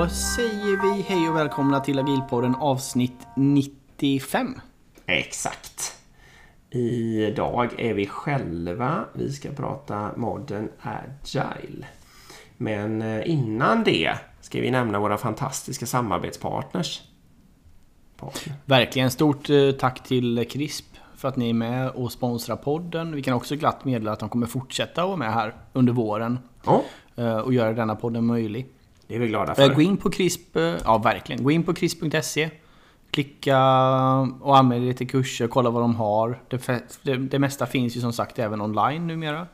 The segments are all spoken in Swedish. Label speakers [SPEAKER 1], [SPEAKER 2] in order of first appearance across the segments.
[SPEAKER 1] Då säger vi hej och välkomna till Agilpodden avsnitt 95.
[SPEAKER 2] Exakt. Idag är vi själva. Vi ska prata Modern Agile. Men eh, innan det ska vi nämna våra fantastiska samarbetspartners.
[SPEAKER 1] Partner. Verkligen stort eh, tack till CRISP för att ni är med och sponsrar podden. Vi kan också glatt meddela att de kommer fortsätta vara med här under våren.
[SPEAKER 2] Ja.
[SPEAKER 1] Eh, och göra denna podden möjlig.
[SPEAKER 2] Det är vi glada för.
[SPEAKER 1] Gå in på CRISP, ja verkligen. Gå in på CRISP.se. Klicka och anmäl dig till kurser, kolla vad de har. Det, det, det mesta finns ju som sagt även online numera.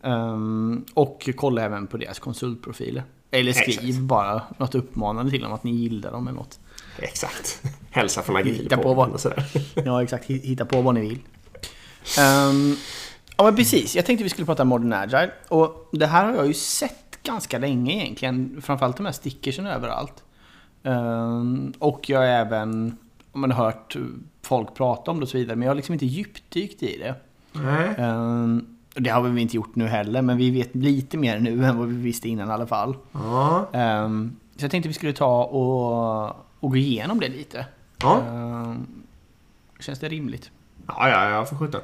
[SPEAKER 1] Um, och kolla även på deras konsultprofiler. Eller skriv Exakt. bara något uppmanande till dem att ni gillar dem eller något.
[SPEAKER 2] Exakt. Hälsa från Agil
[SPEAKER 1] Hitta på vad, och sådär. Ja, exakt. Hitta på vad ni vill. Um, ja, men precis. Jag tänkte vi skulle prata Modern Agile. Och det här har jag ju sett ganska länge egentligen. Framförallt de här stickersen överallt. Um, och jag har även man har hört folk prata om det och så vidare. Men jag har liksom inte djupdykt i det.
[SPEAKER 2] Mm.
[SPEAKER 1] Det har vi inte gjort nu heller, men vi vet lite mer nu än vad vi visste innan i alla fall.
[SPEAKER 2] Mm.
[SPEAKER 1] Så jag tänkte vi skulle ta och, och gå igenom det lite.
[SPEAKER 2] Um,
[SPEAKER 1] känns det rimligt?
[SPEAKER 2] Ja, ja, ja för sjutton.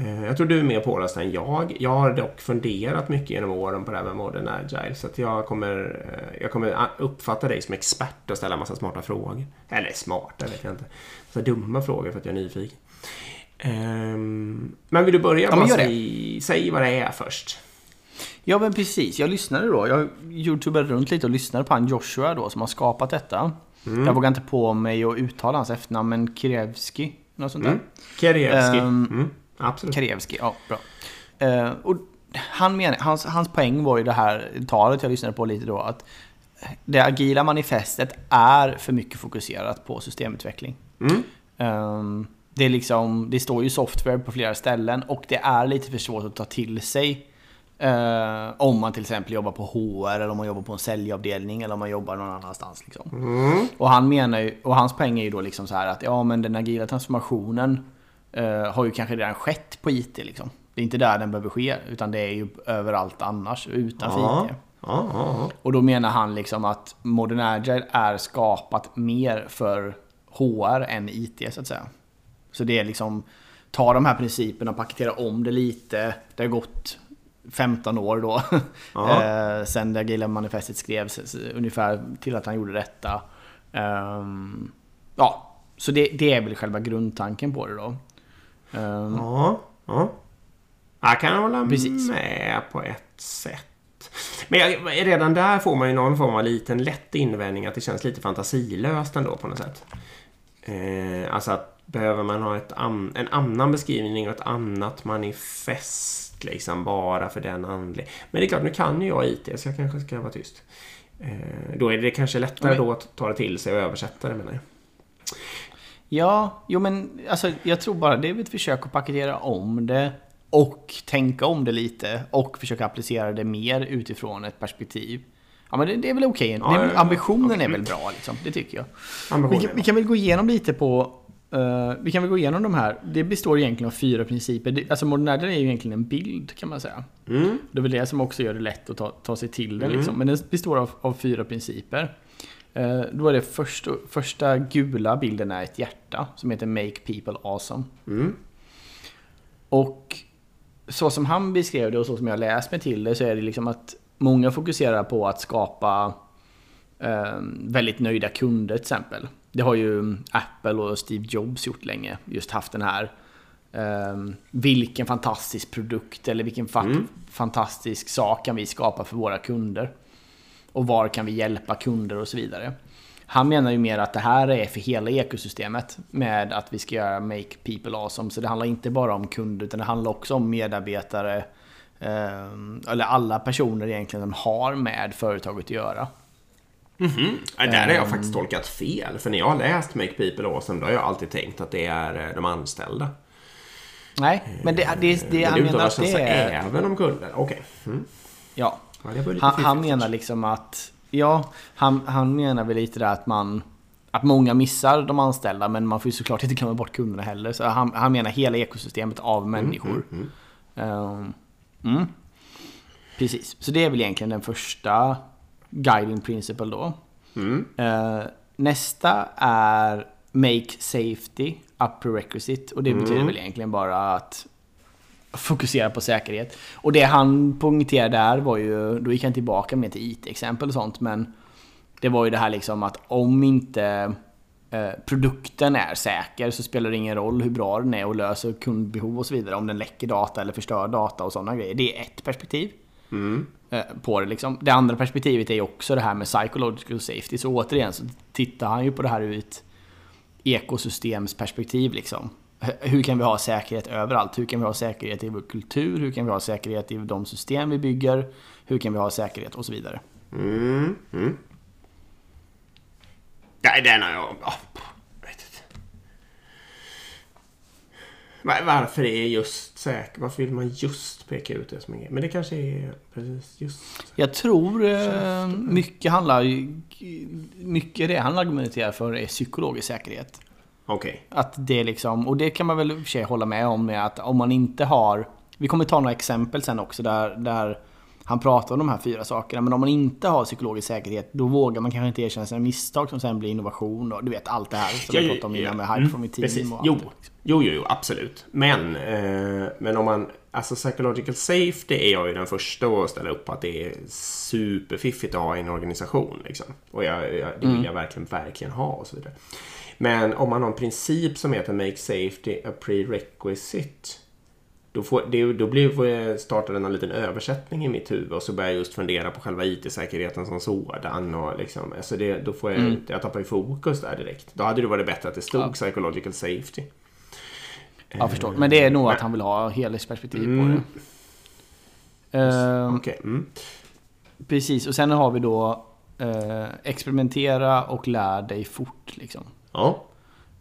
[SPEAKER 2] Uh, jag tror du är mer påläst än jag. Jag har dock funderat mycket genom åren på det här med Modern Agile. Så jag, kommer, uh, jag kommer uppfatta dig som expert och ställa en massa smarta frågor. Eller smarta, vet jag inte. Så dumma frågor för att jag är nyfiken. Um, men vill du börja? Ja, säg, säg vad det är först.
[SPEAKER 1] Ja men precis, jag lyssnade då. Jag youtubade runt lite och lyssnade på han Joshua då som har skapat detta. Mm. Jag vågar inte på mig att uttala hans efternamn men Kirevski. Något sånt där. Mm.
[SPEAKER 2] Kirevski. Um, mm. Absolut.
[SPEAKER 1] Kirevski, ja bra. Uh, och han menar, hans, hans poäng var ju det här talet jag lyssnade på lite då att det agila manifestet är för mycket fokuserat på systemutveckling. Um, det, är liksom, det står ju software på flera ställen och det är lite för svårt att ta till sig. Eh, om man till exempel jobbar på HR eller om man jobbar på en säljavdelning eller om man jobbar någon annanstans. Liksom.
[SPEAKER 2] Mm.
[SPEAKER 1] Och, han menar ju, och hans poäng är ju då liksom så här att ja men den agila transformationen eh, har ju kanske redan skett på IT. Liksom. Det är inte där den behöver ske utan det är ju överallt annars utanför
[SPEAKER 2] ja.
[SPEAKER 1] IT.
[SPEAKER 2] Ja, ja,
[SPEAKER 1] och då menar han liksom att Modern Agile är skapat mer för HR än IT så att säga. Så det är liksom ta de här principerna och paketera om det lite. Det har gått 15 år då. eh, sen det agila manifestet skrevs ungefär till att han gjorde detta. Um, ja, så det, det, är väl själva grundtanken på det då.
[SPEAKER 2] Um, ja, ja. Jag kan hålla precis. med på ett sätt. Men jag, redan där får man ju någon form av liten lätt invändning att det känns lite fantasilöst ändå på något sätt. Eh, alltså att behöver man ha ett an, en annan beskrivning och ett annat manifest liksom bara för den anledningen. Men det är klart, nu kan ju jag IT så jag kanske ska vara tyst. Eh, då är det kanske lättare då att ta det till sig och översätta det menar jag.
[SPEAKER 1] Ja, jo men alltså, jag tror bara det är ett försök att paketera om det och tänka om det lite och försöka applicera det mer utifrån ett perspektiv. Ja men det, det är väl okej. Okay. Ja, ambitionen okay. är väl bra liksom. Det tycker jag. Vi kan, vi kan, väl gå igenom lite på Uh, vi kan väl gå igenom de här. Det består egentligen av fyra principer. Det, alltså Modern är ju egentligen en bild kan man säga.
[SPEAKER 2] Mm.
[SPEAKER 1] Det är väl det som också gör det lätt att ta, ta sig till den. Mm. Liksom. Men den består av, av fyra principer. Uh, då är det först, första gula bilden är ett hjärta som heter Make People Awesome.
[SPEAKER 2] Mm.
[SPEAKER 1] Och så som han beskrev det och så som jag läst mig till det så är det liksom att många fokuserar på att skapa uh, väldigt nöjda kunder till exempel. Det har ju Apple och Steve Jobs gjort länge. Just haft den här um, vilken fantastisk produkt eller vilken fa mm. fantastisk sak kan vi skapa för våra kunder? Och var kan vi hjälpa kunder och så vidare. Han menar ju mer att det här är för hela ekosystemet med att vi ska göra Make People Awesome. Så det handlar inte bara om kunder utan det handlar också om medarbetare. Um, eller alla personer egentligen som har med företaget att göra.
[SPEAKER 2] Mm -hmm. Där har jag ehm. faktiskt tolkat fel. För när jag har läst Make People Awesome då har jag alltid tänkt att det är eh, de anställda.
[SPEAKER 1] Nej, men det, det, det
[SPEAKER 2] han menar att det är... även om kunder? Okej. Okay. Mm.
[SPEAKER 1] Ja. Han, han menar liksom att... Ja, han, han menar väl lite där att man... Att många missar de anställda men man får ju såklart inte glömma bort kunderna heller. Så han, han menar hela ekosystemet av mm, människor.
[SPEAKER 2] Mm,
[SPEAKER 1] mm, mm. Precis, så det är väl egentligen den första guiding principle då. Uh, nästa är Make Safety a Prerequisite. Och det betyder mm. väl egentligen bara att fokusera på säkerhet. Och det han poängterade där var ju, då gick han tillbaka mer till IT-exempel och sånt, men det var ju det här liksom att om inte eh, produkten är säker så spelar det ingen roll hur bra den är och löser kundbehov och så vidare. Om den läcker data eller förstör data och sådana grejer. Det är ett perspektiv. Mm. Eh, på det liksom. Det andra perspektivet är ju också det här med psychological safety. Så återigen så tittar han ju på det här ur ett ekosystemsperspektiv liksom. Hur kan vi ha säkerhet överallt? Hur kan vi ha säkerhet i vår kultur? Hur kan vi ha säkerhet i de system vi bygger? Hur kan vi ha säkerhet och så vidare? Mm. Mm.
[SPEAKER 2] Nej, den har jag... Oh. Varför är just säker? Varför vill man just peka ut det som en grej? Men det kanske är precis just...
[SPEAKER 1] Jag tror eh, mycket handlar... Mycket det han argumenterar för är psykologisk säkerhet.
[SPEAKER 2] Okej. Okay.
[SPEAKER 1] Att det liksom... Och det kan man väl i och för sig hålla med om med att om man inte har... Vi kommer ta några exempel sen också där, där han pratar om de här fyra sakerna. Men om man inte har psykologisk säkerhet, då vågar man kanske inte erkänna sina misstag som sen blir innovation och du vet allt det här som ja, vi pratade om innan med hype mm, from team. Och
[SPEAKER 2] jo, allt liksom. jo, jo, jo, absolut. Men, eh, men om man, alltså psychological safety är jag ju den första att ställa upp på att det är superfiffigt att ha i en organisation. Liksom. Och jag, jag, det vill mm. jag verkligen, verkligen ha och så vidare. Men om man har en princip som heter make safety a prerequisite då, får, det, då blir, den en liten översättning i mitt huvud och så börjar jag just fundera på själva IT-säkerheten som sådan. Och liksom, alltså det, då får jag, mm. jag tappar ju fokus där direkt. Då hade det varit bättre att det stod ja. psychological safety.
[SPEAKER 1] Jag förstår. Men det är nog att han vill ha helhetsperspektiv mm. på det. Uh, okay. mm. Precis, och sen har vi då uh, experimentera och lär dig fort. Liksom.
[SPEAKER 2] Ja.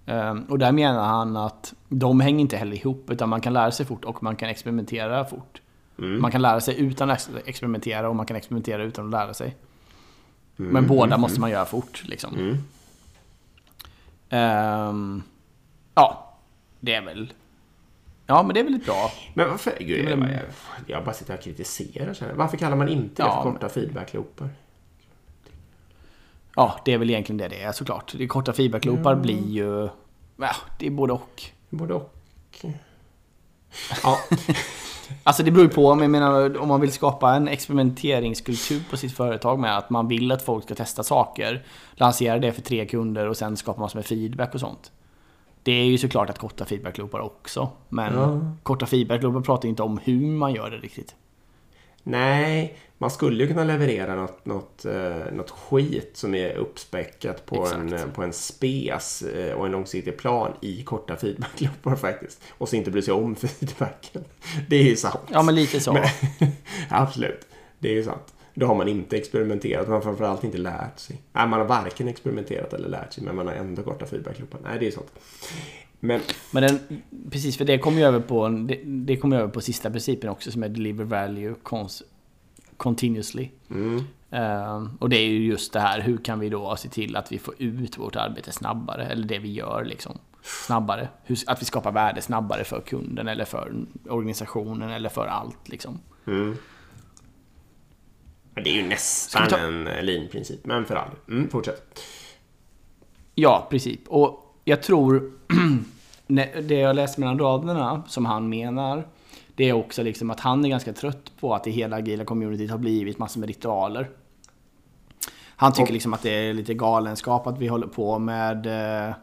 [SPEAKER 1] Ehm, och där menar han att de hänger inte heller ihop, utan man kan lära sig fort och man kan experimentera fort. Mm. Man kan lära sig utan att experimentera och man kan experimentera utan att lära sig. Mm. Men båda mm. måste man göra fort liksom. Um, ja, det är väl... Ja, men det är väl bra.
[SPEAKER 2] Men varför... Gud, jag, jag, jag bara sitter och kritiserar. Så Varför kallar man inte det ja, för korta feedback-loopar?
[SPEAKER 1] Ja, det är väl egentligen det det är såklart. Det korta feedbackloopar mm. blir ju... Ja, det är både och.
[SPEAKER 2] Både och.
[SPEAKER 1] Ja. alltså det beror ju på, men jag menar, om man vill skapa en experimenteringskultur på sitt företag med att man vill att folk ska testa saker, lansera det för tre kunder och sen skapa massor med feedback och sånt. Det är ju såklart att korta feedbackloopar också. Men ja. korta feedbackloopar pratar inte om hur man gör det riktigt.
[SPEAKER 2] Nej, man skulle ju kunna leverera något, något, eh, något skit som är uppspäckat på en, på en spes eh, och en långsiktig plan i korta feedbackloppar faktiskt. Och så inte bry sig om feedbacken. Det är ju sant.
[SPEAKER 1] Ja, men lite så. Men,
[SPEAKER 2] absolut, det är ju sant. Då har man inte experimenterat, man har framförallt inte lärt sig. Nej, man har varken experimenterat eller lärt sig, men man har ändå korta feedbackloppar. Nej, det är sant.
[SPEAKER 1] Men, men den, precis, för det kommer ju över på, det, det kommer över på sista principen också som är deliver value continuously. Mm. Uh, och det är ju just det här, hur kan vi då se till att vi får ut vårt arbete snabbare, eller det vi gör liksom snabbare. Hur, att vi skapar värde snabbare för kunden eller för organisationen eller för allt liksom. Mm.
[SPEAKER 2] Det är ju nästan ta... en lean-princip, men för all. Mm, fortsätt.
[SPEAKER 1] Ja, princip. Och jag tror, det jag läste mellan raderna som han menar, det är också liksom att han är ganska trött på att det hela agila communityt har blivit massor med ritualer. Han tycker liksom att det är lite galenskap att vi håller på med eh,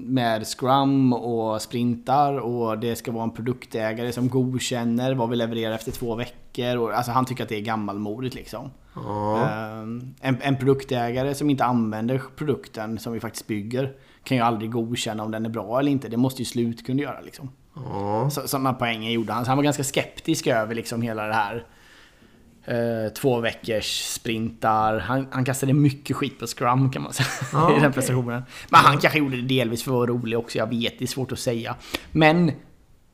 [SPEAKER 1] med Scrum och sprintar och det ska vara en produktägare som godkänner vad vi levererar efter två veckor. Och, alltså han tycker att det är gammalmodigt liksom. Mm. En, en produktägare som inte använder produkten som vi faktiskt bygger kan ju aldrig godkänna om den är bra eller inte. Det måste ju slutkund göra liksom. Så, sådana poänger gjorde han. Så han var ganska skeptisk över liksom hela det här. Eh, två veckors sprintar. Han, han, kastade mycket skit på Scrum kan man säga. Ah, I den prestationen. Men han kanske gjorde det delvis för att vara rolig också. Jag vet, det är svårt att säga. Men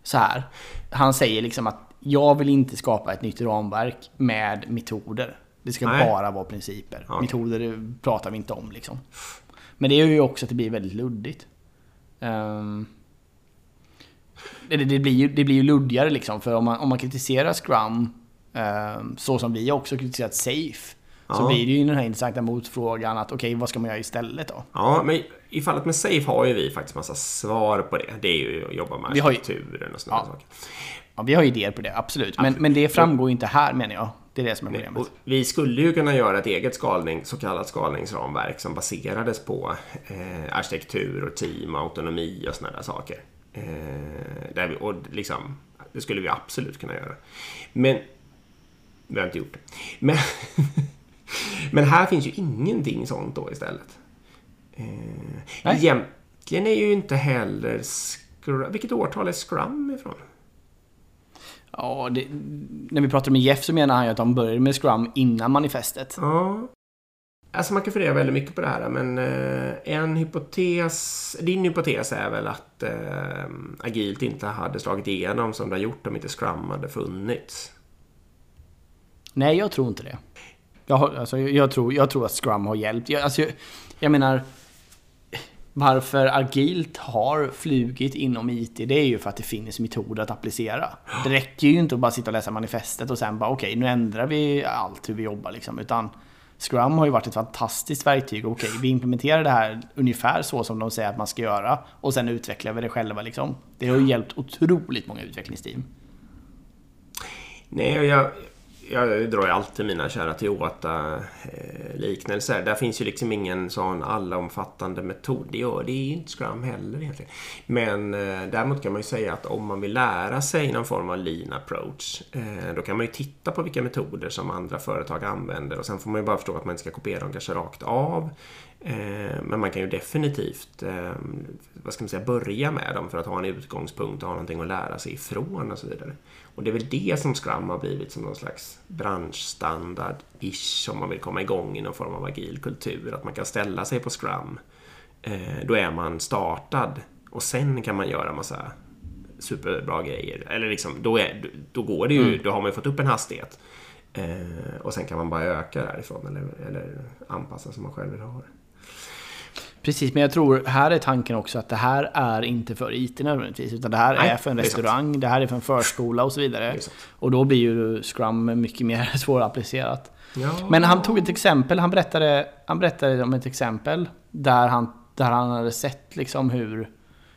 [SPEAKER 1] så här. Han säger liksom att jag vill inte skapa ett nytt ramverk med metoder. Det ska Nej. bara vara principer. Okay. Metoder pratar vi inte om liksom. Men det gör ju också att det blir väldigt luddigt. Um, det, det, blir ju, det blir ju luddigare liksom. För om man, om man kritiserar Scrum um, så som vi också kritiserat Safe. Ja. Så blir det ju den här intressanta motfrågan att okej, okay, vad ska man göra istället då?
[SPEAKER 2] Ja, men i fallet med Safe har ju vi faktiskt massa svar på det. Det är ju att jobba med arkitekturen och sådana ja. saker.
[SPEAKER 1] Ja, vi har idéer på det, absolut. Men, absolut. men det framgår ju inte här menar jag. Det är det som är problemet. Och
[SPEAKER 2] vi skulle ju kunna göra ett eget skalning, så kallat skalningsramverk som baserades på eh, arkitektur och team, autonomi och sådana där saker. Eh, där vi, och liksom, det skulle vi absolut kunna göra. Men vi har inte gjort det. Men, men här finns ju ingenting sånt då istället. Eh, egentligen är ju inte heller Scrum... Vilket årtal är Scrum ifrån?
[SPEAKER 1] Ja, det, när vi pratade med Jeff så menar han ju att de började med Scrum innan manifestet.
[SPEAKER 2] Ja. Alltså man kan fundera väldigt mycket på det här men eh, en hypotes, din hypotes är väl att eh, agilt inte hade slagit igenom som det har gjort om inte Scrum hade funnits?
[SPEAKER 1] Nej, jag tror inte det. Jag, alltså, jag, tror, jag tror att Scrum har hjälpt. Jag, alltså, jag, jag menar, varför agilt har flugit inom IT, det är ju för att det finns metoder att applicera. Det räcker ju inte att bara sitta och läsa manifestet och sen bara okej, okay, nu ändrar vi allt hur vi jobbar liksom. Utan Scrum har ju varit ett fantastiskt verktyg. Okej, okay, vi implementerar det här ungefär så som de säger att man ska göra och sen utvecklar vi det själva liksom. Det har ju hjälpt otroligt många utvecklingsteam.
[SPEAKER 2] Nej, jag, jag drar ju alltid mina kära Toyota-liknelser. Där finns ju liksom ingen sån allomfattande metod. Det gör det är inte Scrum heller egentligen. Men eh, däremot kan man ju säga att om man vill lära sig någon form av lean approach eh, då kan man ju titta på vilka metoder som andra företag använder och sen får man ju bara förstå att man inte ska kopiera dem kanske rakt av. Eh, men man kan ju definitivt vad ska man säga, börja med dem för att ha en utgångspunkt och ha någonting att lära sig ifrån och så vidare. Och det är väl det som Scrum har blivit som någon slags branschstandard-ish om man vill komma igång i någon form av agil kultur. Att man kan ställa sig på Scrum. Eh, då är man startad och sen kan man göra massa superbra grejer. Eller liksom, då, är, då går det ju, mm. då har man ju fått upp en hastighet. och sen kan man bara öka därifrån eller, eller anpassa som man själv vill ha det.
[SPEAKER 1] Precis, men jag tror här är tanken också att det här är inte för IT nödvändigtvis. Utan det här Nej, är för en restaurang, det, det, här är för en förskola och så vidare. Och då blir ju Scrum mycket mer svårapplicerat. Ja. Men han tog ett exempel, han berättade, han berättade om ett exempel där han, där han hade sett liksom hur,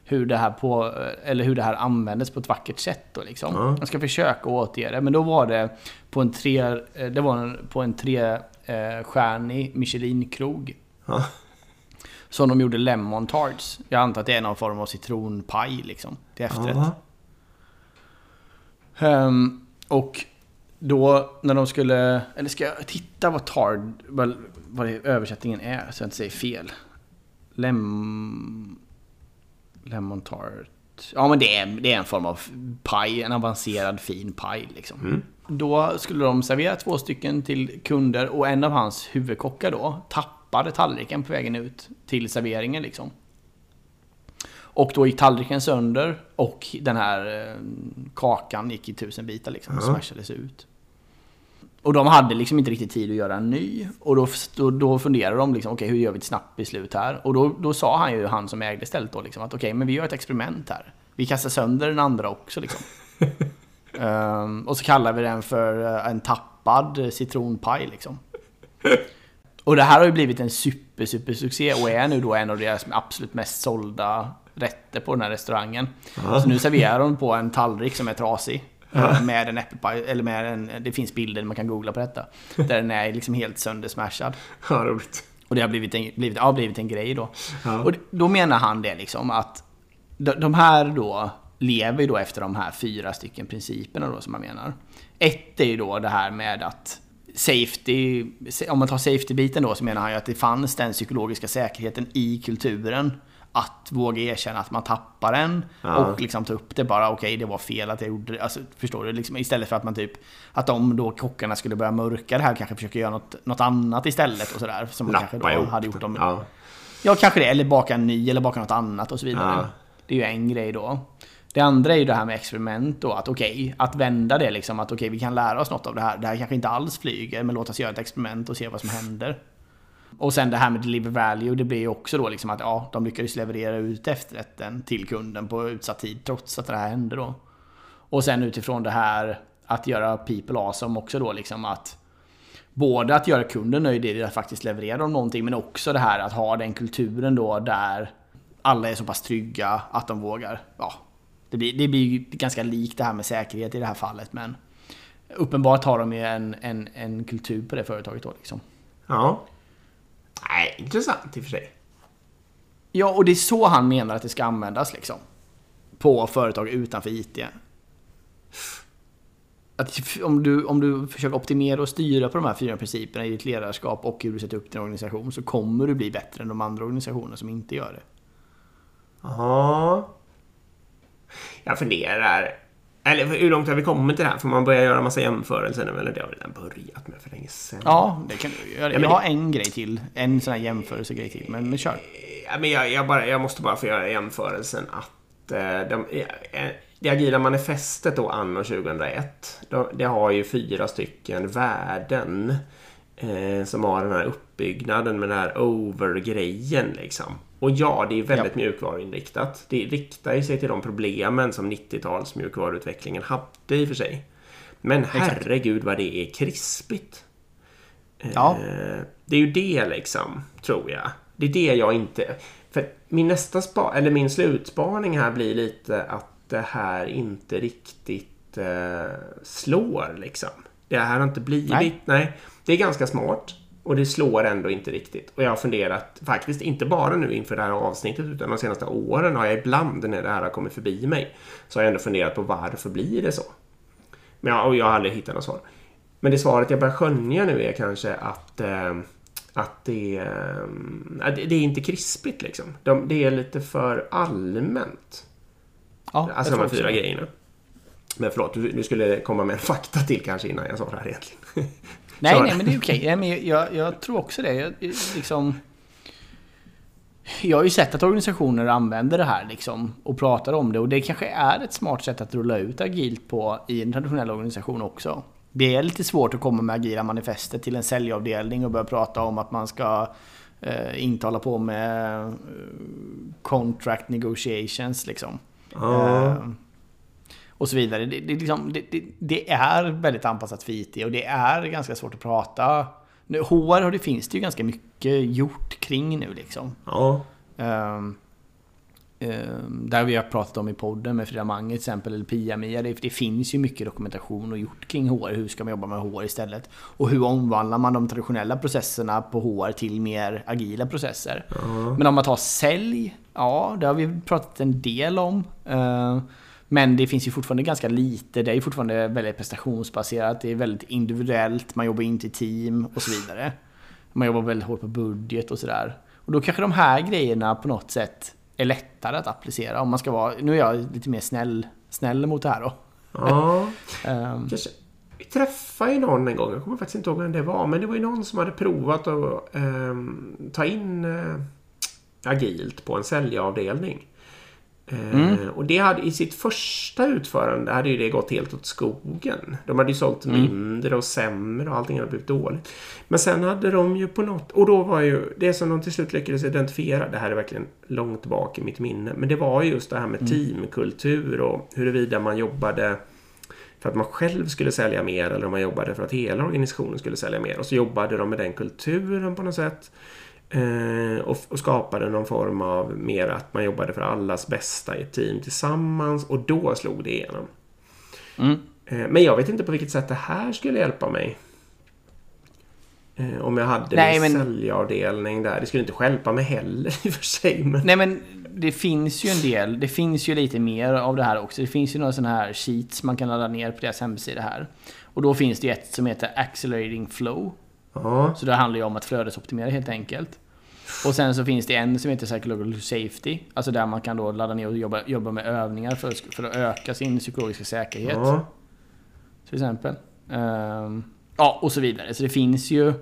[SPEAKER 1] hur, det här på, eller hur det här användes på ett vackert sätt. Då liksom. Ja. Jag ska försöka återge det, men då var det på en tre, det var på en trestjärnig Michelin-krog. Ja. Som de gjorde lemon tarts. Jag antar att det är någon form av citronpaj liksom. Till efterrätt. Um, och då när de skulle... Eller ska jag titta vad tard... Vad, vad det, översättningen är så jag inte säger fel. Lem... Lemon tart. Ja men det är, det är en form av paj. En avancerad fin paj liksom. Mm. Då skulle de servera två stycken till kunder och en av hans huvudkockar då tappade tappade tallriken på vägen ut till serveringen liksom. Och då gick tallriken sönder och den här eh, kakan gick i tusen bitar liksom och smashades ut. Och de hade liksom inte riktigt tid att göra en ny. Och då, då, då funderade de liksom, okej okay, hur gör vi ett snabbt beslut här? Och då, då sa han ju, han som ägde stället då liksom att okej, okay, men vi gör ett experiment här. Vi kastar sönder den andra också liksom. um, och så kallar vi den för eh, en tappad citronpaj liksom. Och det här har ju blivit en super, super succé och är nu då en av deras absolut mest sålda rätter på den här restaurangen. Ja. Så nu serverar de på en tallrik som är trasig. Ja. Med en äppelpaj, eller med en, det finns bilder man kan googla på detta. Där den är liksom helt söndersmashad.
[SPEAKER 2] Ja, roligt.
[SPEAKER 1] Och det har blivit en, blivit, ja, blivit en grej då. Ja. Och då menar han det liksom att de här då lever ju då efter de här fyra stycken principerna då som man menar. Ett är ju då det här med att safety, om man tar safety-biten då så menar han ju att det fanns den psykologiska säkerheten i kulturen. Att våga erkänna att man tappar den ja. och liksom ta upp det bara. Okej, okay, det var fel att jag gjorde det. Alltså, förstår du? Liksom, istället för att man typ... Att de då kockarna skulle börja mörka det här kanske försöka göra något, något annat istället och sådär. Som man kanske då hade gjort om... Ja. ja, kanske det. Eller baka en ny eller baka något annat och så vidare. Ja. Det är ju en grej då. Det andra är ju det här med experiment och att okej, okay, att vända det liksom, att okej, okay, vi kan lära oss något av det här. Det här kanske inte alls flyger, men låt oss göra ett experiment och se vad som händer. Och sen det här med deliver value, det blir ju också då liksom att ja, de lyckades leverera ut efterrätten till kunden på utsatt tid trots att det här hände då. Och sen utifrån det här att göra people awesome också då liksom att både att göra kunden nöjd i det, att faktiskt leverera dem någonting, men också det här att ha den kulturen då där alla är så pass trygga att de vågar. Ja, det blir, det blir ganska likt det här med säkerhet i det här fallet, men uppenbart har de ju en, en, en kultur på det företaget då liksom.
[SPEAKER 2] Ja. Nej, intressant i och för sig.
[SPEAKER 1] Ja, och det är så han menar att det ska användas liksom. På företag utanför IT. Att om, du, om du försöker optimera och styra på de här fyra principerna i ditt ledarskap och hur du sätter upp din organisation så kommer du bli bättre än de andra organisationerna som inte gör det.
[SPEAKER 2] Ja. Jag funderar. Eller hur långt har vi kommit till det här? Får man börja göra massa jämförelser nu? Eller det har vi redan börjat med för länge sedan.
[SPEAKER 1] Ja, det kan du göra. Jag har en grej till. En sån här jämförelsegrej till. Men, men kör.
[SPEAKER 2] Ja, men jag, jag, bara, jag måste bara få göra jämförelsen att eh, de, eh, det agila manifestet då anno 2001. Det har ju fyra stycken värden. Eh, som har den här uppbyggnaden med den här over-grejen liksom. Och ja, det är väldigt ja. mjukvaruinriktat. Det riktar ju sig till de problemen som 90-tals mjukvaruutvecklingen hade i och för sig. Men herregud vad det är krispigt. Ja. Eh, det är ju det liksom, tror jag. Det är det jag inte... För min nästa spa, eller min slutspaning här blir lite att det här inte riktigt eh, slår liksom. Det här har inte blivit... Nej. nej. Det är ganska smart. Och det slår ändå inte riktigt. Och jag har funderat, faktiskt inte bara nu inför det här avsnittet, utan de senaste åren har jag ibland när det här har kommit förbi mig, så har jag ändå funderat på varför blir det så? Men jag, och jag har aldrig hittat något svar. Men det svaret jag börjar skönja nu är kanske att, eh, att det, eh, det, är inte krispigt liksom. De, det är lite för allmänt. Ja, alltså de här fyra grejerna. Men förlåt, du, du, skulle komma med en fakta till kanske innan jag sa det här egentligen.
[SPEAKER 1] Nej, nej, men det är okej. Okay. Jag, jag, tror också det. Jag, liksom, jag har ju sett att organisationer använder det här liksom, och pratar om det. Och det kanske är ett smart sätt att rulla ut agilt på i en traditionell organisation också. Det är lite svårt att komma med agila manifestet till en säljavdelning och börja prata om att man ska eh, inte hålla på med eh, contract negotiations liksom. Uh. Och så vidare. Det, det, liksom, det, det, är väldigt anpassat för IT och det är ganska svårt att prata. Nu, HR det, finns det ju ganska mycket gjort kring nu liksom. Ja. Um, um, där vi har pratat om i podden med Frida Mange till exempel, eller Pia-Mia. Det, det, finns ju mycket dokumentation och gjort kring HR. Hur ska man jobba med HR istället? Och hur omvandlar man de traditionella processerna på HR till mer agila processer? Ja. Men om man tar sälj Ja, det har vi pratat en del om. Eh, men det finns ju fortfarande ganska lite. Det är ju fortfarande väldigt prestationsbaserat. Det är väldigt individuellt. Man jobbar inte i team och så vidare. Man jobbar väldigt hårt på budget och sådär. Och då kanske de här grejerna på något sätt är lättare att applicera. Om man ska vara, nu är jag lite mer snäll, snäll mot det här då.
[SPEAKER 2] Ja, um, kanske. Vi träffade ju någon en gång, jag kommer faktiskt inte ihåg vem det var, men det var ju någon som hade provat att um, ta in uh, agilt på en säljavdelning. Eh, mm. Och det hade i sitt första utförande hade ju det gått helt åt skogen. De hade ju sålt mm. mindre och sämre och allting hade blivit dåligt. Men sen hade de ju på något, och då var ju det som de till slut lyckades identifiera, det här är verkligen långt bak i mitt minne, men det var ju just det här med mm. teamkultur och huruvida man jobbade för att man själv skulle sälja mer eller om man jobbade för att hela organisationen skulle sälja mer. Och så jobbade de med den kulturen på något sätt. Eh, och, och skapade någon form av mer att man jobbade för allas bästa i ett team tillsammans och då slog det igenom. Mm. Eh, men jag vet inte på vilket sätt det här skulle hjälpa mig. Eh, om jag hade Nej, min men... säljavdelning där. Det skulle inte hjälpa mig heller i och för sig.
[SPEAKER 1] Men... Nej men det finns ju en del. Det finns ju lite mer av det här också. Det finns ju några sådana här sheets man kan ladda ner på deras hemsida här. Och då finns det ett som heter Accelerating Flow. Ja. Så det handlar ju om att flödesoptimera helt enkelt. Och sen så finns det en som heter Psychological Safety. Alltså där man kan då ladda ner och jobba, jobba med övningar för, för att öka sin psykologiska säkerhet. Ja. Till exempel. Um, ja, och så vidare. Så det finns ju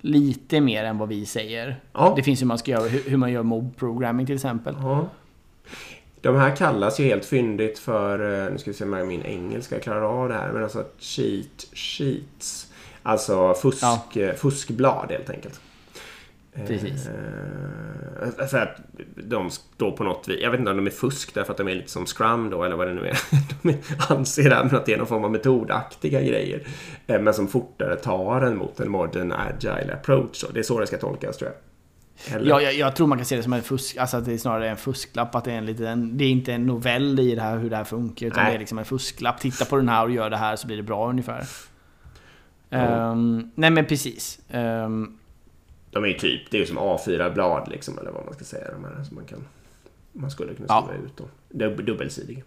[SPEAKER 1] lite mer än vad vi säger. Ja. Det finns hur man ska göra, hur, hur man gör mob programming till exempel. Ja.
[SPEAKER 2] De här kallas ju helt fyndigt för, eh, nu ska vi se om min engelska klarar av det här, men alltså cheat sheets. Alltså fusk, ja. fuskblad helt enkelt.
[SPEAKER 1] Precis.
[SPEAKER 2] Eh, för att de då på något vis, jag vet inte om de är fusk därför att de är lite som Scrum då eller vad det nu är. De anser att det är någon form av metodaktiga grejer. Eh, men som fortare tar en mot en modern agile approach. Det är så det ska tolkas tror jag.
[SPEAKER 1] Eller? Ja, jag, jag, tror man kan se det som en fusk, alltså att det är snarare en fusklapp. Att det är, en liten, det är inte en novell i det här hur det här funkar. Utan nej. det är liksom en fusklapp. Titta på den här och gör det här så blir det bra ungefär. Um, nej men precis. Um,
[SPEAKER 2] de är ju typ, det är ju som A4-blad liksom, eller vad man ska säga. De här som man kan... Man skulle kunna skriva ja. ut dem. Dub dubbelsidiga.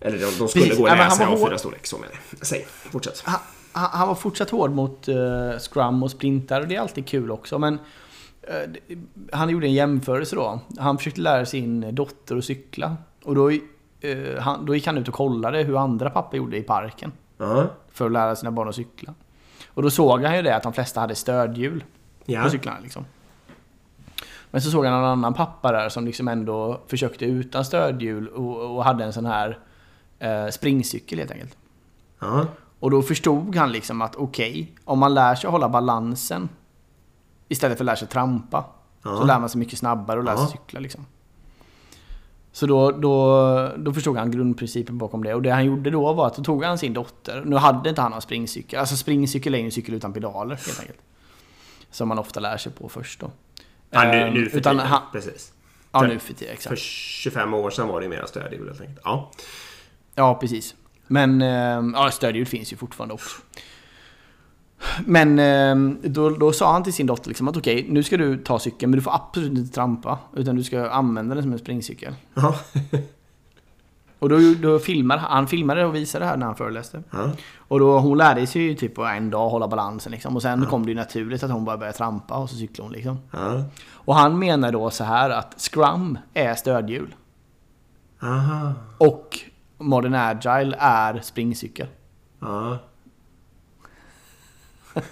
[SPEAKER 2] Eller de, de skulle Precis. gå att läsa i A4-storlek, så med det. Säg, fortsätt.
[SPEAKER 1] Han, han var fortsatt hård mot uh, Scrum och sprintar och det är alltid kul också. Men uh, han gjorde en jämförelse då. Han försökte lära sin dotter att cykla. Och då, uh, han, då gick han ut och kollade hur andra pappa gjorde i parken. Uh -huh. För att lära sina barn att cykla. Och då såg han ju det att de flesta hade stödhjul ja. på cyklarna. Liksom. Men så såg han en annan pappa där som liksom ändå försökte utan stödhjul och, och hade en sån här eh, springcykel helt enkelt. Ja. Och då förstod han liksom att okej, okay, om man lär sig att hålla balansen istället för att lära sig trampa ja. så lär man sig mycket snabbare och lär sig cykla liksom. Så då, då, då förstod han grundprincipen bakom det. Och det han gjorde då var att då tog han sin dotter. Nu hade inte han någon springcykel. Alltså springcykel är ju en cykel utan pedaler helt enkelt. Som man ofta lär sig på först då.
[SPEAKER 2] Ja, nu, nu för tiden. Han, precis.
[SPEAKER 1] Ja, nu för tiden. Exakt.
[SPEAKER 2] För 25 år sedan var det mera stödhjul helt enkelt. Ja.
[SPEAKER 1] Ja, precis. Men eh, ja, stödhjul finns ju fortfarande också. Men eh, då, då sa han till sin dotter liksom att okej, okay, nu ska du ta cykeln men du får absolut inte trampa. Utan du ska använda den som en springcykel. Ja. Och då, då filmade han filmade och visade det här när han föreläste. Ja. Och då, hon lärde sig ju typ på en dag hålla balansen liksom. Och sen ja. kom det ju naturligt att hon bara började trampa och så cyklade hon liksom. Ja. Och han menar då så här att Scrum är stödhjul. Aha. Och Modern Agile är springcykel.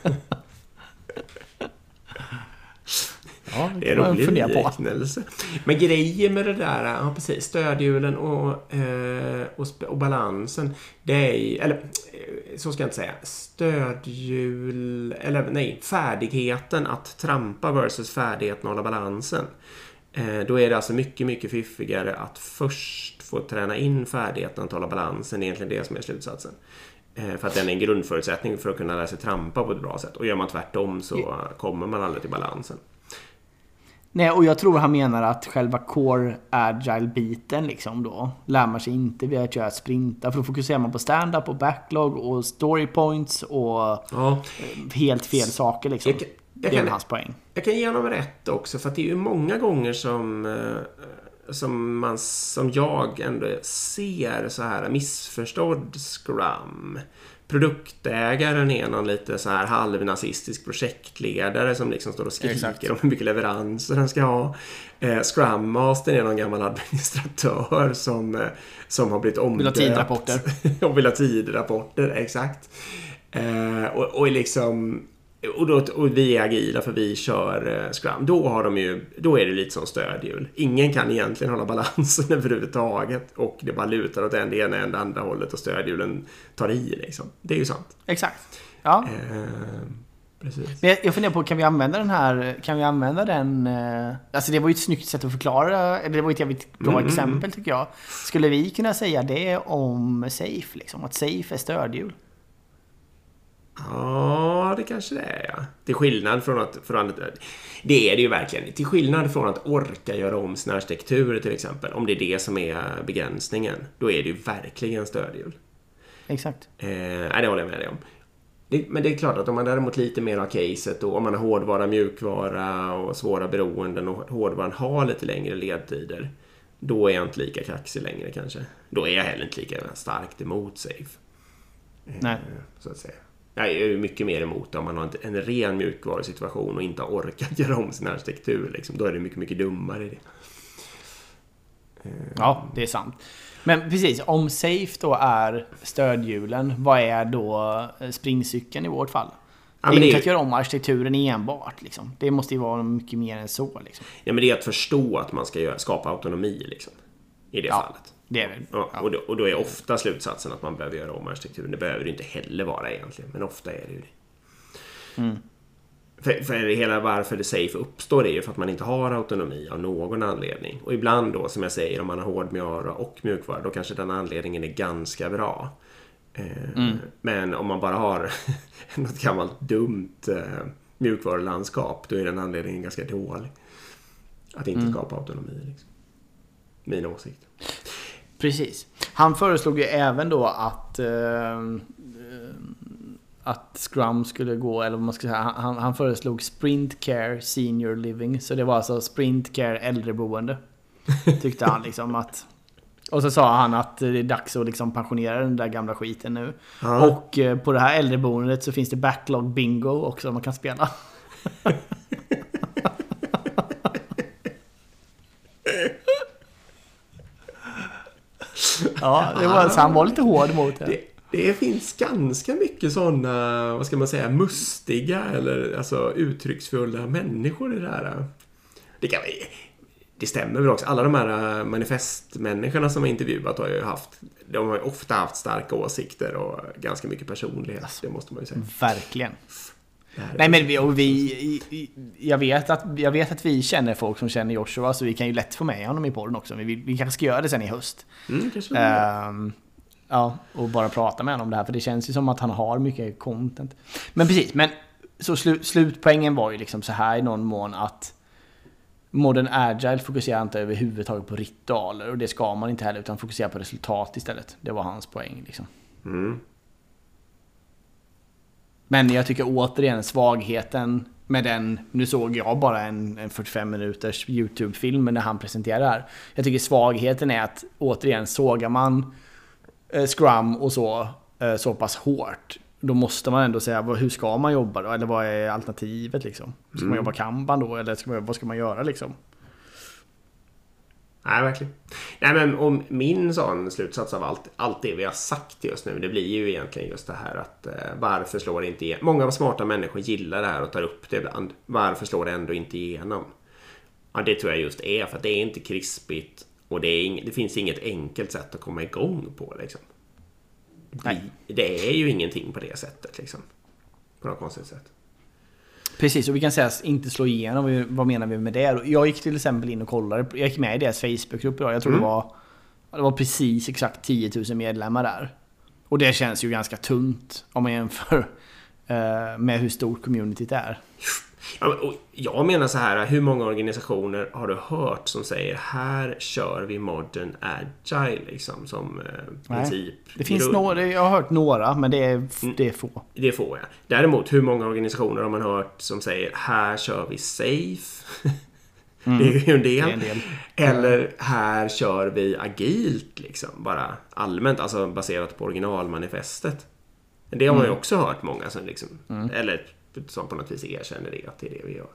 [SPEAKER 1] Ja.
[SPEAKER 2] Det är rolig liknelse. Men grejen med det där, ja precis, stödhjulen och, eh, och, och, balansen. Det är, eller eh, så ska jag inte säga. Stödhjul, eller nej, färdigheten att trampa versus färdigheten att hålla balansen. Eh, då är det alltså mycket, mycket fiffigare att först få träna in färdigheten att hålla balansen. Egentligen det som är slutsatsen. För att den är en grundförutsättning för att kunna lära sig trampa på ett bra sätt. Och gör man tvärtom så kommer man aldrig till balansen.
[SPEAKER 1] Nej, och jag tror han menar att själva core agile-biten liksom då lär man sig inte via att göra sprinta. För då fokuserar man på stand-up och backlog och story points och ja. helt fel saker liksom. Jag, jag det är kan, hans poäng.
[SPEAKER 2] Jag kan ge honom rätt också för att det är ju många gånger som eh, som, man, som jag ändå ser så här missförstådd scrum produktägaren är någon lite så här halvnazistisk projektledare som liksom står och skriker Exakt. om hur mycket leveranser han ska ha. Eh, Scrum Master är någon gammal administratör som, eh, som har blivit omdöpt.
[SPEAKER 1] Vill ha tidrapporter.
[SPEAKER 2] och vill ha tidrapporter, exakt. Eh, och, och liksom och, då, och vi är agila för vi kör eh, Scrum. Då, har de ju, då är det lite som stödhjul. Ingen kan egentligen hålla balansen överhuvudtaget. Och det bara lutar åt en det ena än det andra hållet och stödhjulen tar i. Liksom. Det är ju sant.
[SPEAKER 1] Exakt. Ja. Eh, precis. Men jag, jag funderar på, kan vi använda den här, kan vi använda den... Eh, alltså det var ju ett snyggt sätt att förklara, eller det var ett jävligt bra mm, exempel tycker jag. Skulle vi kunna säga det om Safe, liksom? Att Safe är stödhjul?
[SPEAKER 2] Ja, det kanske det är, ja. Till skillnad från att... Från det är det ju verkligen. Till skillnad från att orka göra om sina arkitekturer till exempel. Om det är det som är begränsningen. Då är det ju verkligen stödhjul.
[SPEAKER 1] Exakt.
[SPEAKER 2] Eh, nej, det håller jag med dig om. Det, men det är klart att om man däremot lite mer har caset och om man har hårdvara, mjukvara och svåra beroenden och hårdvaran har lite längre ledtider. Då är jag inte lika kaxig längre kanske. Då är jag heller inte lika starkt emot safe.
[SPEAKER 1] Nej. Eh,
[SPEAKER 2] så att säga. Jag är mycket mer emot om man har en ren mjukvarusituation och inte har orkat göra om sin arkitektur. Liksom. Då är det mycket, mycket dummare. Det.
[SPEAKER 1] Ja, det är sant. Men precis, om Safe då är stödhjulen, vad är då springcykeln i vårt fall? Ja, det är inte att göra om arkitekturen enbart. Liksom. Det måste ju vara mycket mer än så. Liksom.
[SPEAKER 2] Ja, men det är att förstå att man ska göra, skapa autonomi liksom, i det ja. fallet.
[SPEAKER 1] Det är väl.
[SPEAKER 2] Ja, och, då, och, då, är ofta slutsatsen att man behöver göra om arkitekturen. Det behöver det inte heller vara egentligen, men ofta är det ju det. Mm. för, för hela varför det safe uppstår är ju för att man inte har autonomi av någon anledning. Och ibland då, som jag säger, om man har hårdmjöra och mjukvara, då kanske den anledningen är ganska bra. Eh, mm. Men om man bara har något gammalt dumt eh, mjukvarulandskap, då är den anledningen ganska dålig. Att inte mm. skapa autonomi. Liksom. Min åsikt.
[SPEAKER 1] Precis. Han föreslog ju även då att eh, att Scrum skulle gå, eller vad man ska säga, han, han föreslog Sprint Care Senior Living. Så det var alltså Sprint Care äldreboende. Tyckte han liksom att... Och så sa han att det är dags att liksom pensionera den där gamla skiten nu. Ja. Och eh, på det här äldreboendet så finns det backlog bingo också man kan spela. ja, det var, så han var lite hård mot det.
[SPEAKER 2] det det finns ganska mycket sådana, vad ska man säga, mustiga eller alltså uttrycksfulla människor i det här. Det, kan, det stämmer väl också. Alla de här manifestmänniskorna som har intervjuat har ju haft, de har ju ofta haft starka åsikter och ganska mycket personlighet. Alltså, det måste man ju säga.
[SPEAKER 1] Verkligen. Nej men vi, och vi, jag, vet att, jag vet att vi känner folk som känner Joshua så vi kan ju lätt få med honom i podden också. Vi, vi kanske ska göra det sen i höst.
[SPEAKER 2] Mm, kanske
[SPEAKER 1] Ja, och bara prata med honom om det här. För det känns ju som att han har mycket content. Men precis, men så slu, slutpoängen var ju liksom så här i någon mån att Modern Agile fokuserar inte överhuvudtaget på ritualer och det ska man inte heller utan fokuserar på resultat istället. Det var hans poäng liksom. Mm. Men jag tycker återigen svagheten med den, nu såg jag bara en, en 45 minuters YouTube-film när han presenterade här. Jag tycker svagheten är att återigen sågar man Eh, Scrum och så eh, så pass hårt. Då måste man ändå säga hur ska man jobba då? Eller vad är alternativet liksom? Ska mm. man jobba kanban då? Eller ska man, vad ska man göra liksom?
[SPEAKER 2] Nej, verkligen. Nej, men om min sån slutsats av allt, allt det vi har sagt just nu, det blir ju egentligen just det här att eh, varför slår det inte igenom? Många smarta människor gillar det här och tar upp det ibland. Varför slår det ändå inte igenom? Ja, det tror jag just är för att det är inte krispigt och det, är, det finns inget enkelt sätt att komma igång på. Liksom. Nej. Det är ju ingenting på det sättet. Liksom. På något konstigt sätt.
[SPEAKER 1] Precis, och vi kan säga att inte slå igenom. Vad menar vi med det? Jag gick till exempel in och kollade. Jag gick med i deras Facebookgrupp idag. Jag tror mm. det var det var precis exakt 10 000 medlemmar där. Och det känns ju ganska tunt om man jämför eh, med hur stort communityt är.
[SPEAKER 2] Ja, jag menar så här, hur många organisationer har du hört som säger här kör vi modern agile liksom som eh, princip?
[SPEAKER 1] Det finns några, jag har hört några men det är, mm. det är få.
[SPEAKER 2] Det är få ja. Däremot hur många organisationer har man hört som säger här kör vi safe? Mm. Det är ju en del. En del. Eller här kör vi agilt liksom. Bara allmänt, alltså baserat på originalmanifestet. Det har man ju mm. också hört många som liksom, mm. eller som på något vis erkänner det, att det är det vi gör.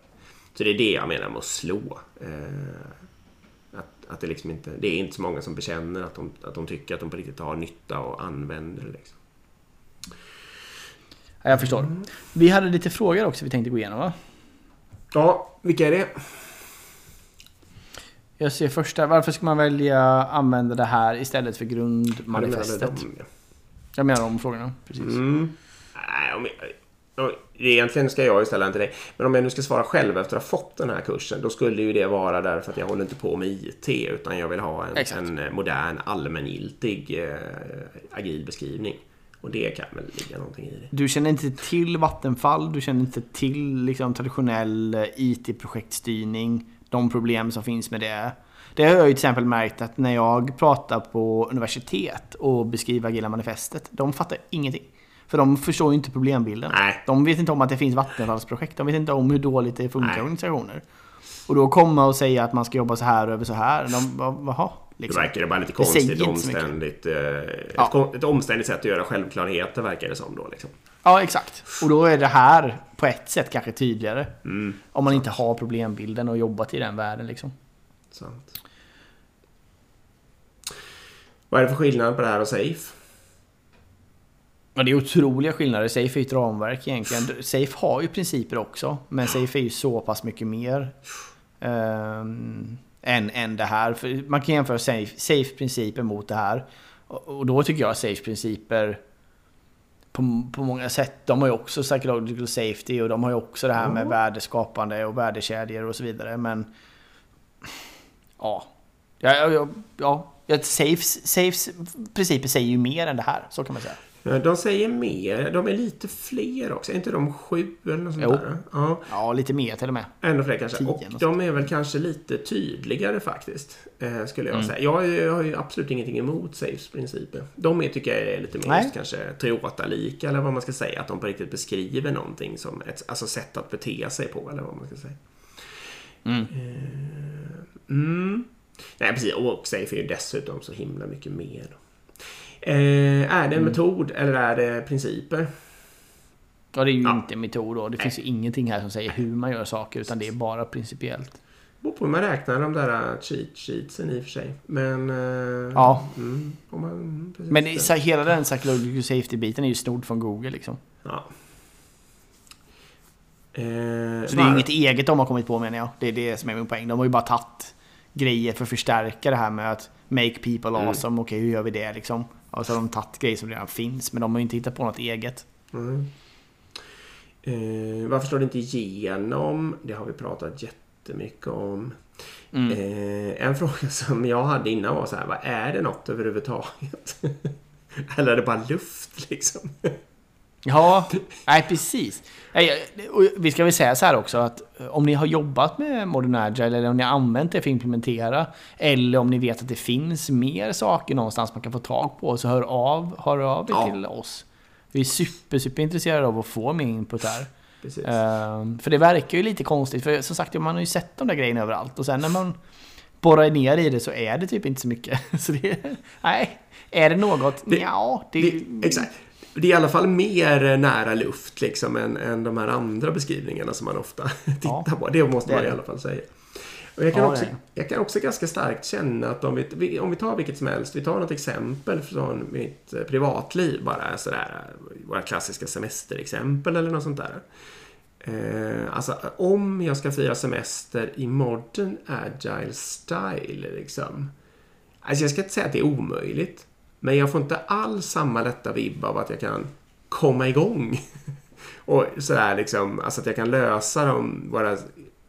[SPEAKER 2] Så det är det jag menar med att slå. Eh, att, att det liksom inte, det är inte så många som bekänner att de, att de tycker att de på riktigt har nytta och använder det. Liksom.
[SPEAKER 1] jag förstår. Vi hade lite frågor också vi tänkte gå igenom va?
[SPEAKER 2] Ja, vilka är det?
[SPEAKER 1] Jag ser första. Varför ska man välja använda det här istället för grundmanifestet? Jag menar de frågorna. Precis.
[SPEAKER 2] Mm. Nej, om jag, Egentligen ska jag ju ställa den till dig. Men om jag nu ska svara själv efter att ha fått den här kursen. Då skulle ju det vara därför att jag håller inte på med IT. Utan jag vill ha en, en eh, modern allmängiltig eh, agil beskrivning. Och det kan väl ligga någonting i det.
[SPEAKER 1] Du känner inte till Vattenfall. Du känner inte till liksom, traditionell eh, IT-projektstyrning. De problem som finns med det. Det har jag ju till exempel märkt att när jag pratar på universitet och beskriver Agila manifestet. De fattar ingenting. För de förstår ju inte problembilden. Nej. De vet inte om att det finns vattenfallsprojekt. De vet inte om hur dåligt det funkar i organisationer. Och då komma och säga att man ska jobba så här över så här. De, jaha,
[SPEAKER 2] liksom. Då verkar det bara lite konstigt. Omständigt, eh, ja. ett, ett omständigt sätt att göra självklarheter verkar det som då. Liksom.
[SPEAKER 1] Ja, exakt. Och då är det här på ett sätt kanske tydligare. Mm, om man sant. inte har problembilden och jobbat i den världen. Liksom.
[SPEAKER 2] Sant. Vad är det för skillnad på det här och Safe?
[SPEAKER 1] Ja, det är otroliga skillnader. Safe är ett ramverk egentligen. Safe har ju principer också. Men Safe är ju så pass mycket mer. Um, än, än det här. För man kan jämföra Safe, safe principer mot det här. Och, och då tycker jag Safe principer på, på många sätt. De har ju också psychological safety och de har ju också det här med värdeskapande och värdekedjor och så vidare. Men ja, ja, ja, ja Safes, Safes principer säger ju mer än det här, så kan man säga.
[SPEAKER 2] De säger mer. De är lite fler också. Är inte de sju eller något sånt jo. där?
[SPEAKER 1] Ja. ja, lite mer till och med.
[SPEAKER 2] Ännu fler kanske. och de är väl kanske lite tydligare faktiskt. Eh, skulle jag mm. säga. Jag, jag, har ju absolut ingenting emot Safes principer. De är, tycker jag är lite mer just, kanske Toyota-lika eller vad man ska säga. Att de på riktigt beskriver någonting som ett alltså, sätt att bete sig på eller vad man ska säga. Mm. Eh, mm. Nej, precis. Och Safe är ju dessutom så himla mycket mer. Eh, är det en mm. metod eller är det principer?
[SPEAKER 1] Ja, det är ju ja. inte en metod då. Det Nej. finns ju ingenting här som säger hur man gör saker utan det är bara principiellt.
[SPEAKER 2] Det beror på hur man räknar de där uh, cheat sheetsen i och för sig. Men... Uh,
[SPEAKER 1] ja. Mm, man, mm, Men så, hela den psychological safety-biten är ju snodd från Google liksom. Ja. Eh, så det är ju inget eget de har kommit på menar jag. Det är det som är min poäng. De har ju bara tagit grejer för att förstärka det här med att make people mm. awesome. Okej, okay, hur gör vi det liksom? Och så har de tagit grejer som redan finns, men de har ju inte hittat på något eget. Mm.
[SPEAKER 2] Eh, varför slår det inte igenom? Det har vi pratat jättemycket om. Mm. Eh, en fråga som jag hade innan var så här, vad är det något överhuvudtaget? Eller är det bara luft liksom?
[SPEAKER 1] Ja, nej precis. Vi ska väl säga så här också att eh, om ni har jobbat med Modern Agile eller om ni har använt det för att implementera eller om ni vet att det finns mer saker någonstans man kan få tag på så hör av, hör av er ja. till oss. Vi är super, super intresserade av att få mer input här. Uh, för det verkar ju lite konstigt, för som sagt man har ju sett de där grejerna överallt och sen när man borrar ner i det så är det typ inte så mycket. Så det, nej, är det något? Det, ja, det,
[SPEAKER 2] det, exakt det är i alla fall mer nära luft liksom än, än de här andra beskrivningarna som man ofta tittar ja, på. Det måste det man i alla fall säga. Och jag, kan ja, också, jag kan också ganska starkt känna att om vi, om vi tar vilket som helst, vi tar något exempel från mitt eh, privatliv bara sådär, våra klassiska semesterexempel eller något sånt där. Eh, alltså om jag ska fira semester i modern agile style liksom. Alltså jag ska inte säga att det är omöjligt. Men jag får inte alls samma lätta vibb av att jag kan komma igång. och sådär liksom, alltså att jag kan lösa de, våra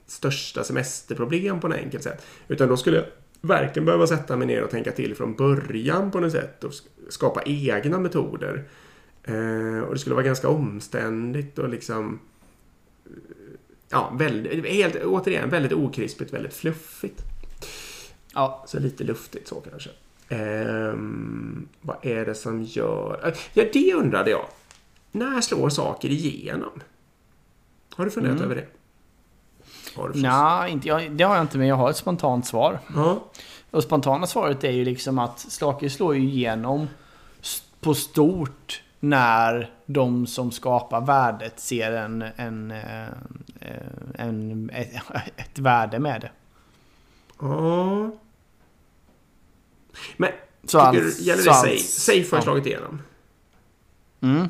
[SPEAKER 2] största semesterproblem på något enkelt sätt. Utan då skulle jag verkligen behöva sätta mig ner och tänka till från början på något sätt och skapa egna metoder. Eh, och det skulle vara ganska omständigt och liksom Ja, väldigt, helt, återigen väldigt okrispigt, väldigt fluffigt. Ja. Så lite luftigt så kanske. Um, vad är det som gör... Ja, det undrade jag. När slår saker igenom? Har du funderat mm. över det?
[SPEAKER 1] Nej, inte, jag, det har jag inte, men jag har ett spontant svar. Ja. Och spontana svaret är ju liksom att saker slår ju igenom på stort när de som skapar värdet ser en, en, en, eh, en ett, ett värde med det.
[SPEAKER 2] Ja. Men så tycker allt, du, gäller det safe? Safe har slagit igenom.
[SPEAKER 1] Mm.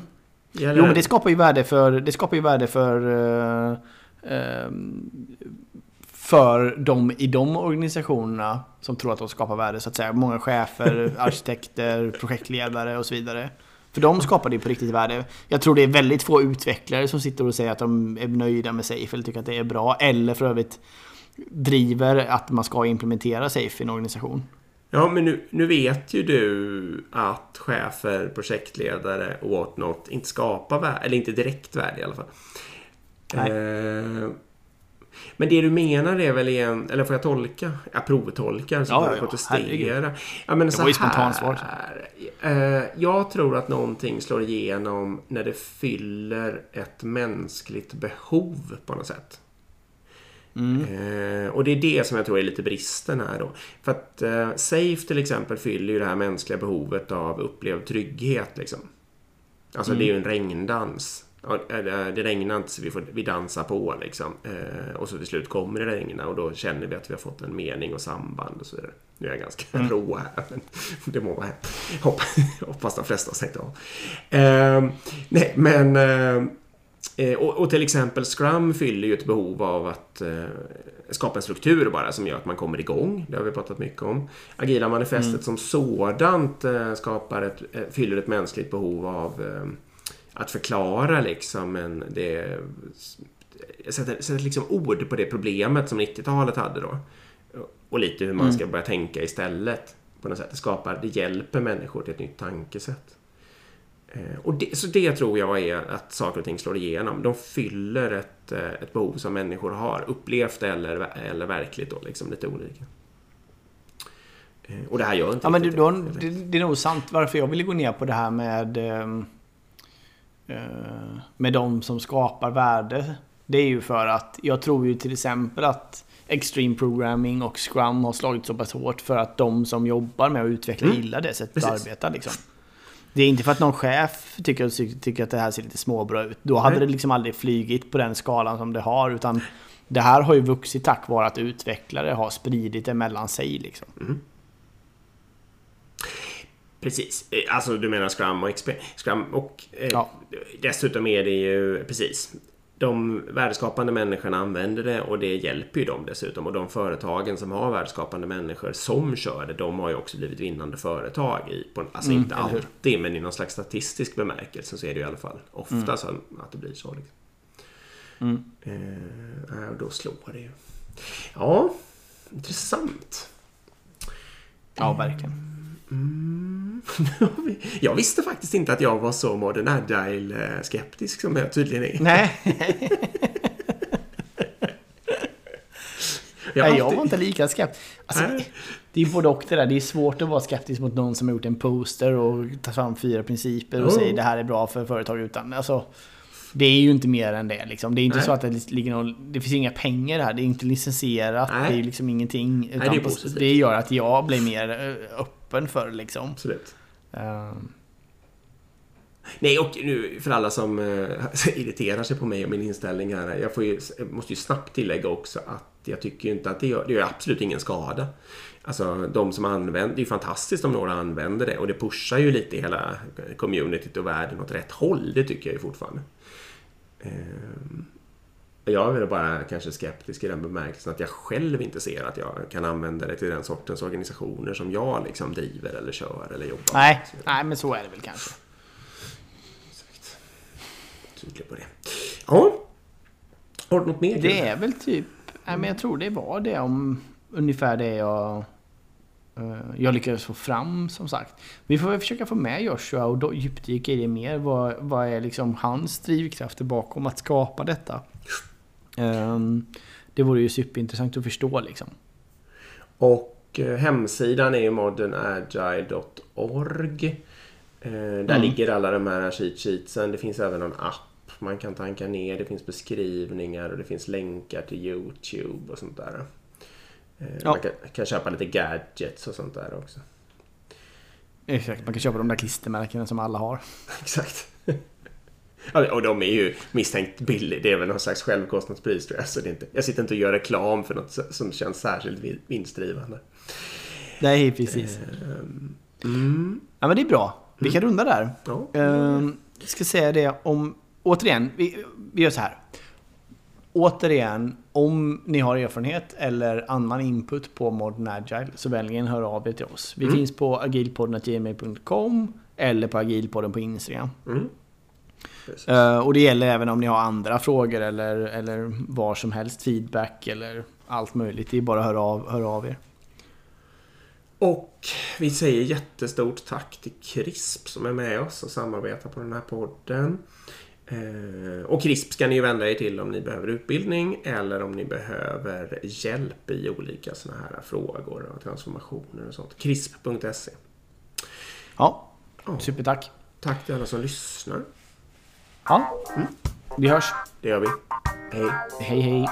[SPEAKER 1] Gäller jo, men det skapar ju värde för... Det skapar ju värde för... Uh, uh, för de i de organisationerna som tror att de skapar värde, så att säga. Många chefer, arkitekter, projektledare och så vidare. För de skapar det på riktigt värde. Jag tror det är väldigt få utvecklare som sitter och säger att de är nöjda med Safe eller tycker att det är bra. Eller för övrigt driver att man ska implementera Safe i en organisation.
[SPEAKER 2] Ja, men nu, nu vet ju du att chefer, projektledare och whatnot inte skapar värde, eller inte direkt värde i alla fall. Eh, men det du menar är väl igen, eller får jag tolka? Jag provtolkar så ja, får jag protestera. Ja, men det var ju spontansvar. Eh, jag tror att någonting slår igenom när det fyller ett mänskligt behov på något sätt. Mm. Eh, och det är det som jag tror är lite bristen här då. För att eh, Safe till exempel fyller ju det här mänskliga behovet av upplevd trygghet liksom. Alltså mm. det är ju en regndans. Det regnar inte så vi, får, vi dansar på liksom. Eh, och så till slut kommer det regna och då känner vi att vi har fått en mening och samband och så vidare. Nu är jag ganska mm. rå här, men det må vara hänt. Hoppas de flesta har stängt av. Eh, nej, men eh, och, och, till exempel Scrum fyller ju ett behov av att eh, skapa en struktur bara som gör att man kommer igång. Det har vi pratat mycket om. Agila manifestet mm. som sådant eh, skapar ett, eh, fyller ett mänskligt behov av eh, att förklara liksom en, det, sätta, sätta liksom ord på det problemet som 90-talet hade då. Och lite hur man mm. ska börja tänka istället. På något sätt. Det skapar, det hjälper människor till ett nytt tankesätt. Eh, och det, så det tror jag är att saker och ting slår igenom. De fyller ett, eh, ett behov som människor har, upplevt eller, eller verkligt då, liksom lite olika. Eh, och det här gör inte
[SPEAKER 1] ja, men det, då, det, det är nog sant varför jag ville gå ner på det här med med de som skapar värde. Det är ju för att jag tror ju till exempel att Extreme Programming och Scrum har slagit så pass hårt för att de som jobbar med att utveckla mm. gillar det sättet att arbeta. Liksom. Det är inte för att någon chef tycker, tycker att det här ser lite småbra ut. Då hade Nej. det liksom aldrig flygit på den skalan som det har. Utan det här har ju vuxit tack vare att utvecklare har spridit det mellan sig. Liksom. Mm.
[SPEAKER 2] Precis. Eh, alltså du menar Scrum och XP. Scrum och eh, ja. dessutom är det ju precis de värdeskapande människorna använder det och det hjälper ju dem dessutom. Och de företagen som har värdeskapande människor som kör det, de har ju också blivit vinnande företag. I, på, alltså mm, inte alltid, men i någon slags statistisk bemärkelse så är det ju i alla fall ofta mm. så att det blir så. Liksom. Mm. Eh, och då slår det ju. Ja, intressant.
[SPEAKER 1] Ja, verkligen.
[SPEAKER 2] Mm. jag visste faktiskt inte att jag var så modern agile-skeptisk som jag tydligen är.
[SPEAKER 1] Nej. jag, alltid... jag var inte lika skeptisk. Alltså, det är både och det där. Det är svårt att vara skeptisk mot någon som har gjort en poster och tar fram fyra principer och oh. säger det här är bra för företag utan. Alltså, det är ju inte mer än det. Liksom. Det är inte Nej. så att det ligger någon, Det finns inga pengar här. Det är inte licensierat. Nej. Det är liksom ingenting. Nej, det, det, gör att jag blir mer eh, öppen för liksom.
[SPEAKER 2] Absolut. Uh. Nej, och nu för alla som uh, irriterar sig på mig och min inställning här. Jag, ju, måste ju snabbt tillägga också att jag tycker inte att det gör, det gör absolut ingen skada. Alltså de som använder, det är ju fantastiskt om några använder det och det pushar ju lite hela communityt och världen åt rätt håll. Det tycker jag ju fortfarande. Ehm, jag är bara kanske skeptisk i den bemärkelsen att jag själv inte ser att jag kan använda det till den sortens organisationer som jag liksom driver eller kör eller jobbar
[SPEAKER 1] Nej, med. nej men så är det väl kanske.
[SPEAKER 2] Exakt. Tydlig på det. Ja. Har du något mer?
[SPEAKER 1] Det är väl typ... Nej, men jag tror det var det om ungefär det jag Eh, jag lyckades få fram som sagt. Vi får väl försöka få med Joshua och djupdyka i det mer. Vad, vad är liksom hans drivkrafter bakom att skapa detta? Ehm, det vore ju superintressant att förstå liksom.
[SPEAKER 2] Och eh, hemsidan är ju modernagile.org. Eh, där mm. ligger alla de här cheat sheetsen. Det finns även en app man kan tanka ner. Det finns beskrivningar och det finns länkar till Youtube och sånt där. Eh, ja. Man kan, kan, köpa lite gadgets och sånt där också.
[SPEAKER 1] Exakt, man kan köpa de där klistermärkena som alla har.
[SPEAKER 2] Exakt. Och de är ju misstänkt billiga. Det är väl någon slags självkostnadspris tror jag. Så det är inte, jag sitter inte och gör reklam för något som känns särskilt vinstdrivande.
[SPEAKER 1] Nej, precis. Mm. Ja, men det är bra. Vi kan mm. runda där. Ja. Jag ska säga det om... Återigen, vi, vi gör så här återigen, om ni har erfarenhet eller annan input på Modern Agile så välj hör av er till oss. Vi mm. finns på agilpodden.gmail.com eller på agilpodden på Instagram. Mm. Uh, och det gäller även om ni har andra frågor eller, eller var som helst feedback eller allt möjligt. Det är bara att höra av, höra av er.
[SPEAKER 2] Och vi säger jättestort tack till CRISP som är med oss och samarbetar på den här podden. Eh, och CRISP ska ni vända er till om ni behöver utbildning eller om ni behöver hjälp i olika sådana här frågor och transformationer och sånt. CRISP.se
[SPEAKER 1] Ja, supertack.
[SPEAKER 2] Tack till alla som lyssnar.
[SPEAKER 1] Ja, mm. vi hörs.
[SPEAKER 2] Det gör vi. Hej.
[SPEAKER 1] Hej, hej.